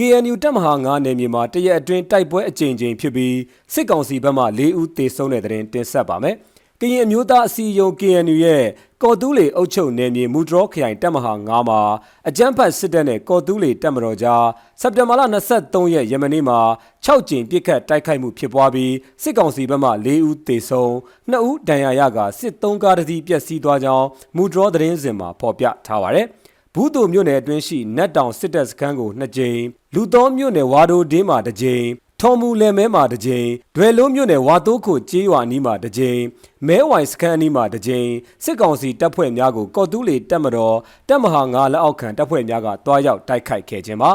KNU တပ်မဟာ9နယ်မြေမှာတရက်အတွင်းတိုက်ပွဲအကြိမ်ကြိမ်ဖြစ်ပြီးစစ်ကောင်စီဘက်မှ၄ဦးသေဆုံးတဲ့တဲ့တင်တင်ဆက်ပါမယ်။ကရင်အမျိုးသားအစည်းအရုံး KNU ရဲ့ကော်တူးလေအုပ်ချုပ်နယ်မြေမူဒရောခရိုင်တပ်မဟာ9မှာအကြမ်းဖက်စစ်တပ်နဲ့ကော်တူးလေတပ်မတော်ကြားစက်တင်ဘာလ23ရက်ယမနေ့မှာ6ကြိမ်ပစ်ခတ်တိုက်ခိုက်မှုဖြစ်ပွားပြီးစစ်ကောင်စီဘက်မှ၄ဦးသေဆုံး2ဦးဒဏ်ရာရကစစ်သုံးကားတစ်စီးပျက်စီးသွားကြောင်းမူဒရောသတင်းစင်မှာဖော်ပြထားပါတယ်။ ဘူးတူမြို့နယ်အတွင်းရှိနတ်တောင်စစ်တပ်စခန်းကို2ကြိမ်လူသောမြို့နယ်ဝါဒိုဒင်းမှာ2ကြိမ်ထော်မူလယ်မဲမှာ2ကြိမ်ဒွယ်လုံးမြို့နယ်ဝါတိုးခိုကျေးရွာနီးမှာ2ကြိမ်မဲဝိုင်စခန်းအနီးမှာ2ကြိမ်စစ်ကောင်စီတပ်ဖွဲ့များကိုကော်တူးလီတပ်မတော်တပ်မဟာ9လက်အောက်ခံတပ်ဖွဲ့များကတွားရောက်တိုက်ခိုက်ခဲ့ခြင်းပါ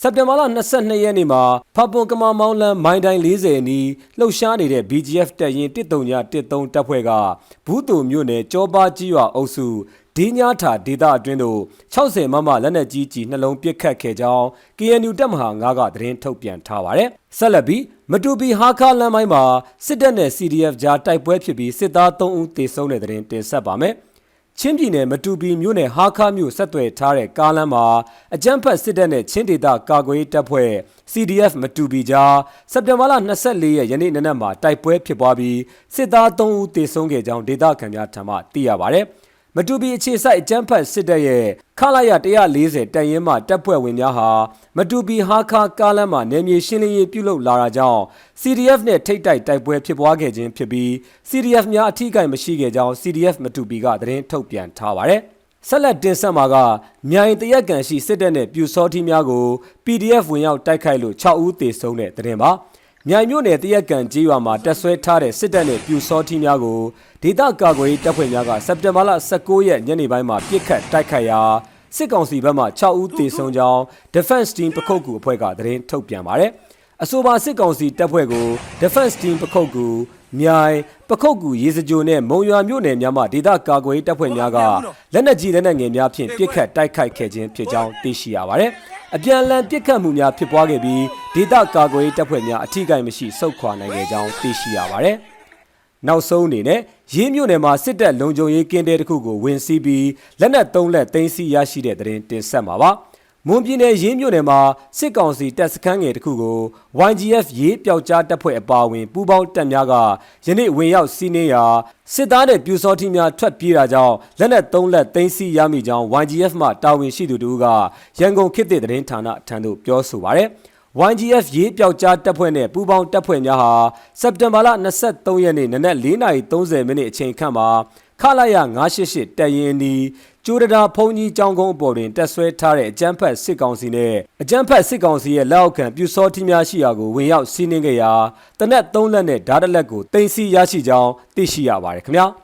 စက်တင်ဘာလ22ရက်နေ့မှာဖပွန်ကမာမောင်းလန်းမိုင်းတိုင်း40အနီးလှုပ်ရှားနေတဲ့ BGF တပ်ရင်း139တပ်ဖွဲ့ကဘူးတူမြို့နယ်ကြောပါကြီးရွာအုပ်စုဒီညာထာဒေတာအတွင်းသို့60မမလက်နက်ကြီးကြီးနှလုံးပစ်ခတ်ခဲ့ကြောင်း KNU တပ်မဟာ9ကသတင်းထုတ်ပြန်ထားပါတယ်။ဆက်လက်ပြီးမတူပီဟာခါလမ်းမိုင်းမှာစစ်တပ်နဲ့ CDF ကြားတိုက်ပွဲဖြစ်ပြီးစစ်သား3ဦးသေဆုံးတဲ့တဲ့တင်တင်ဆက်ပါမယ်။ ချင်းပြည်နယ်မတူပီမြို့နယ်ဟာခါမြို့ဆက်သွယ်ထားတဲ့ကားလမ်းမှာအကြမ်းဖက်စစ်တပ်နဲ့ချင်းဒေသကာကွယ်ရေးတပ်ဖွဲ့ CDF မတူပီကြားစက်တင်ဘာလ24ရက်ယနေ့နနက်မှာတိုက်ပွဲဖြစ်ပွားပြီးစစ်သား3ဦးသေဆုံးခဲ့ကြောင်းဒေသခံများထံမှသိရပါတယ်။ မတူပီအခြေစိုက်အကြမ်းဖက်စစ်တပ်ရဲ့ခလာရ140တပ်ရင်းမှတပ်ဖွဲ့ဝင်များဟာမတူပီဟာခါကားလမ်းမှာနယ်မြေရှင်းလင်းရေးပြုလုပ်လာတာကြောင့် CDF နဲ့ထိတ်တိုက်တိုက်ပွဲဖြစ်ပွားခဲ့ခြင်းဖြစ်ပြီး CDF များအထီးကိုင်မရှိခဲ့ကြောင်း CDF မတူပီကသတင်းထုတ်ပြန်ထားပါတယ်။ဆက်လက်တင်ဆက်မှာကမြိုင်တရက်ကန်ရှိစစ်တပ်နဲ့ပြူစောထီးများကို PDF ဝင်ရောက်တိုက်ခိုက်လို့6ဦးသေဆုံးတဲ့သတင်းပါ။ မြိုင်မြို့နယ်တရက်ကန်ကြီးရွာမှာတက်ဆွဲထားတဲ့စစ်တပ်နဲ့ပြူစောထီးများကိုဒေသကာကွယ်ရေးတပ်ဖွဲ့များကစက်တင်ဘာလ19ရက်ညနေပိုင်းမှာပြစ်ခတ်တိုက်ခိုက်ရာစစ်ကောင်စီဘက်မှ6ဦးသေဆုံးကြောင်း Defense Team ပခုတ်ကူအဖွဲ့ကသတင်းထုတ်ပြန်ပါတယ်။အဆိုပါစစ်ကောင်စီတပ်ဖွဲ့ကို Defense Team ပခုတ်ကူ မြိုင်ပခုတ်ကူရေစကြိုနဲ့မုံရွာမြို့နယ်များမှဒေသကာကွယ်ရေးတပ်ဖွဲ့များကလက်နက်ကြီးလက်နက်ငယ်များဖြင့်ပစ်ခတ်တိုက်ခိုက်ခဲ့ခြင်းဖြစ်ကြောင်းသိရှိရပါတယ်။အပြန်အလှန်ပစ်ခတ်မှုများဖြစ်ပွားခဲ့ပြီးဒေသကာကွယ်ရေးတပ်ဖွဲ့များအထိကိမရှိစုခွာနိုင်ခဲ့ကြောင်းသိရှိရပါတယ်။နောက်ဆုံးအနေနဲ့ရေးမြို့နယ်မှာစစ်တပ်လုံခြုံရေးကင်းတဲတစ်ခုကိုဝင်စီးပြီးလက်နက်သုံးလက်သိမ်းဆည်းရရှိတဲ့တဲ့တင်တင်ဆက်မှာပါ။ မွန်ပြည်နယ်ရင်းမြို့နယ်မှာစစ်ကောင်စီတပ်စခန်းငယ်တစ်ခုကို YGF ရေးပျောက်ကြားတပ်ဖွဲ့အပါအဝင်ပူးပေါင်းတပ်များကယနေ့ဝင်ရောက်စီးနင်းရာစစ်သားတဲ့ပြူစောထီများထွက်ပြေးတာကြောင့်လက်နက်၃လက်သိမ်းဆည်းရမိကြောင်း YGF မှတာဝန်ရှိသူတို့ကရန်ကုန်ခေတ်သစ်သတင်းဌာနထံသို့ပြောဆိုပါရယ် YGF ရေးပျောက်ကြားတပ်ဖွဲ့နဲ့ပူးပေါင်းတပ်ဖွဲ့များဟာစက်တင်ဘာလ23ရက်နေ့နနက်4:30မိနစ်အချိန်ခန့်မှာ ခလာရ988တပ်ရင်းနီးကျိုးတရာဖုန်ကြီးကျောင်းကုန်းအပေါ်တွင်တက်ဆွဲထားတဲ့အကြမ်းဖက်စစ်ကောင်စီနဲ့အကြမ်းဖက်စစ်ကောင်စီရဲ့လက်အောက်ခံပြူစောထီးများရှိရာကိုဝင်ရောက်စီးနင်းခဲ့ရာတနက်၃လက်နဲ့ဓာတ်လက်ကိုတင်စီရရှိကြောင်းသိရှိရပါတယ်ခင်ဗျာ။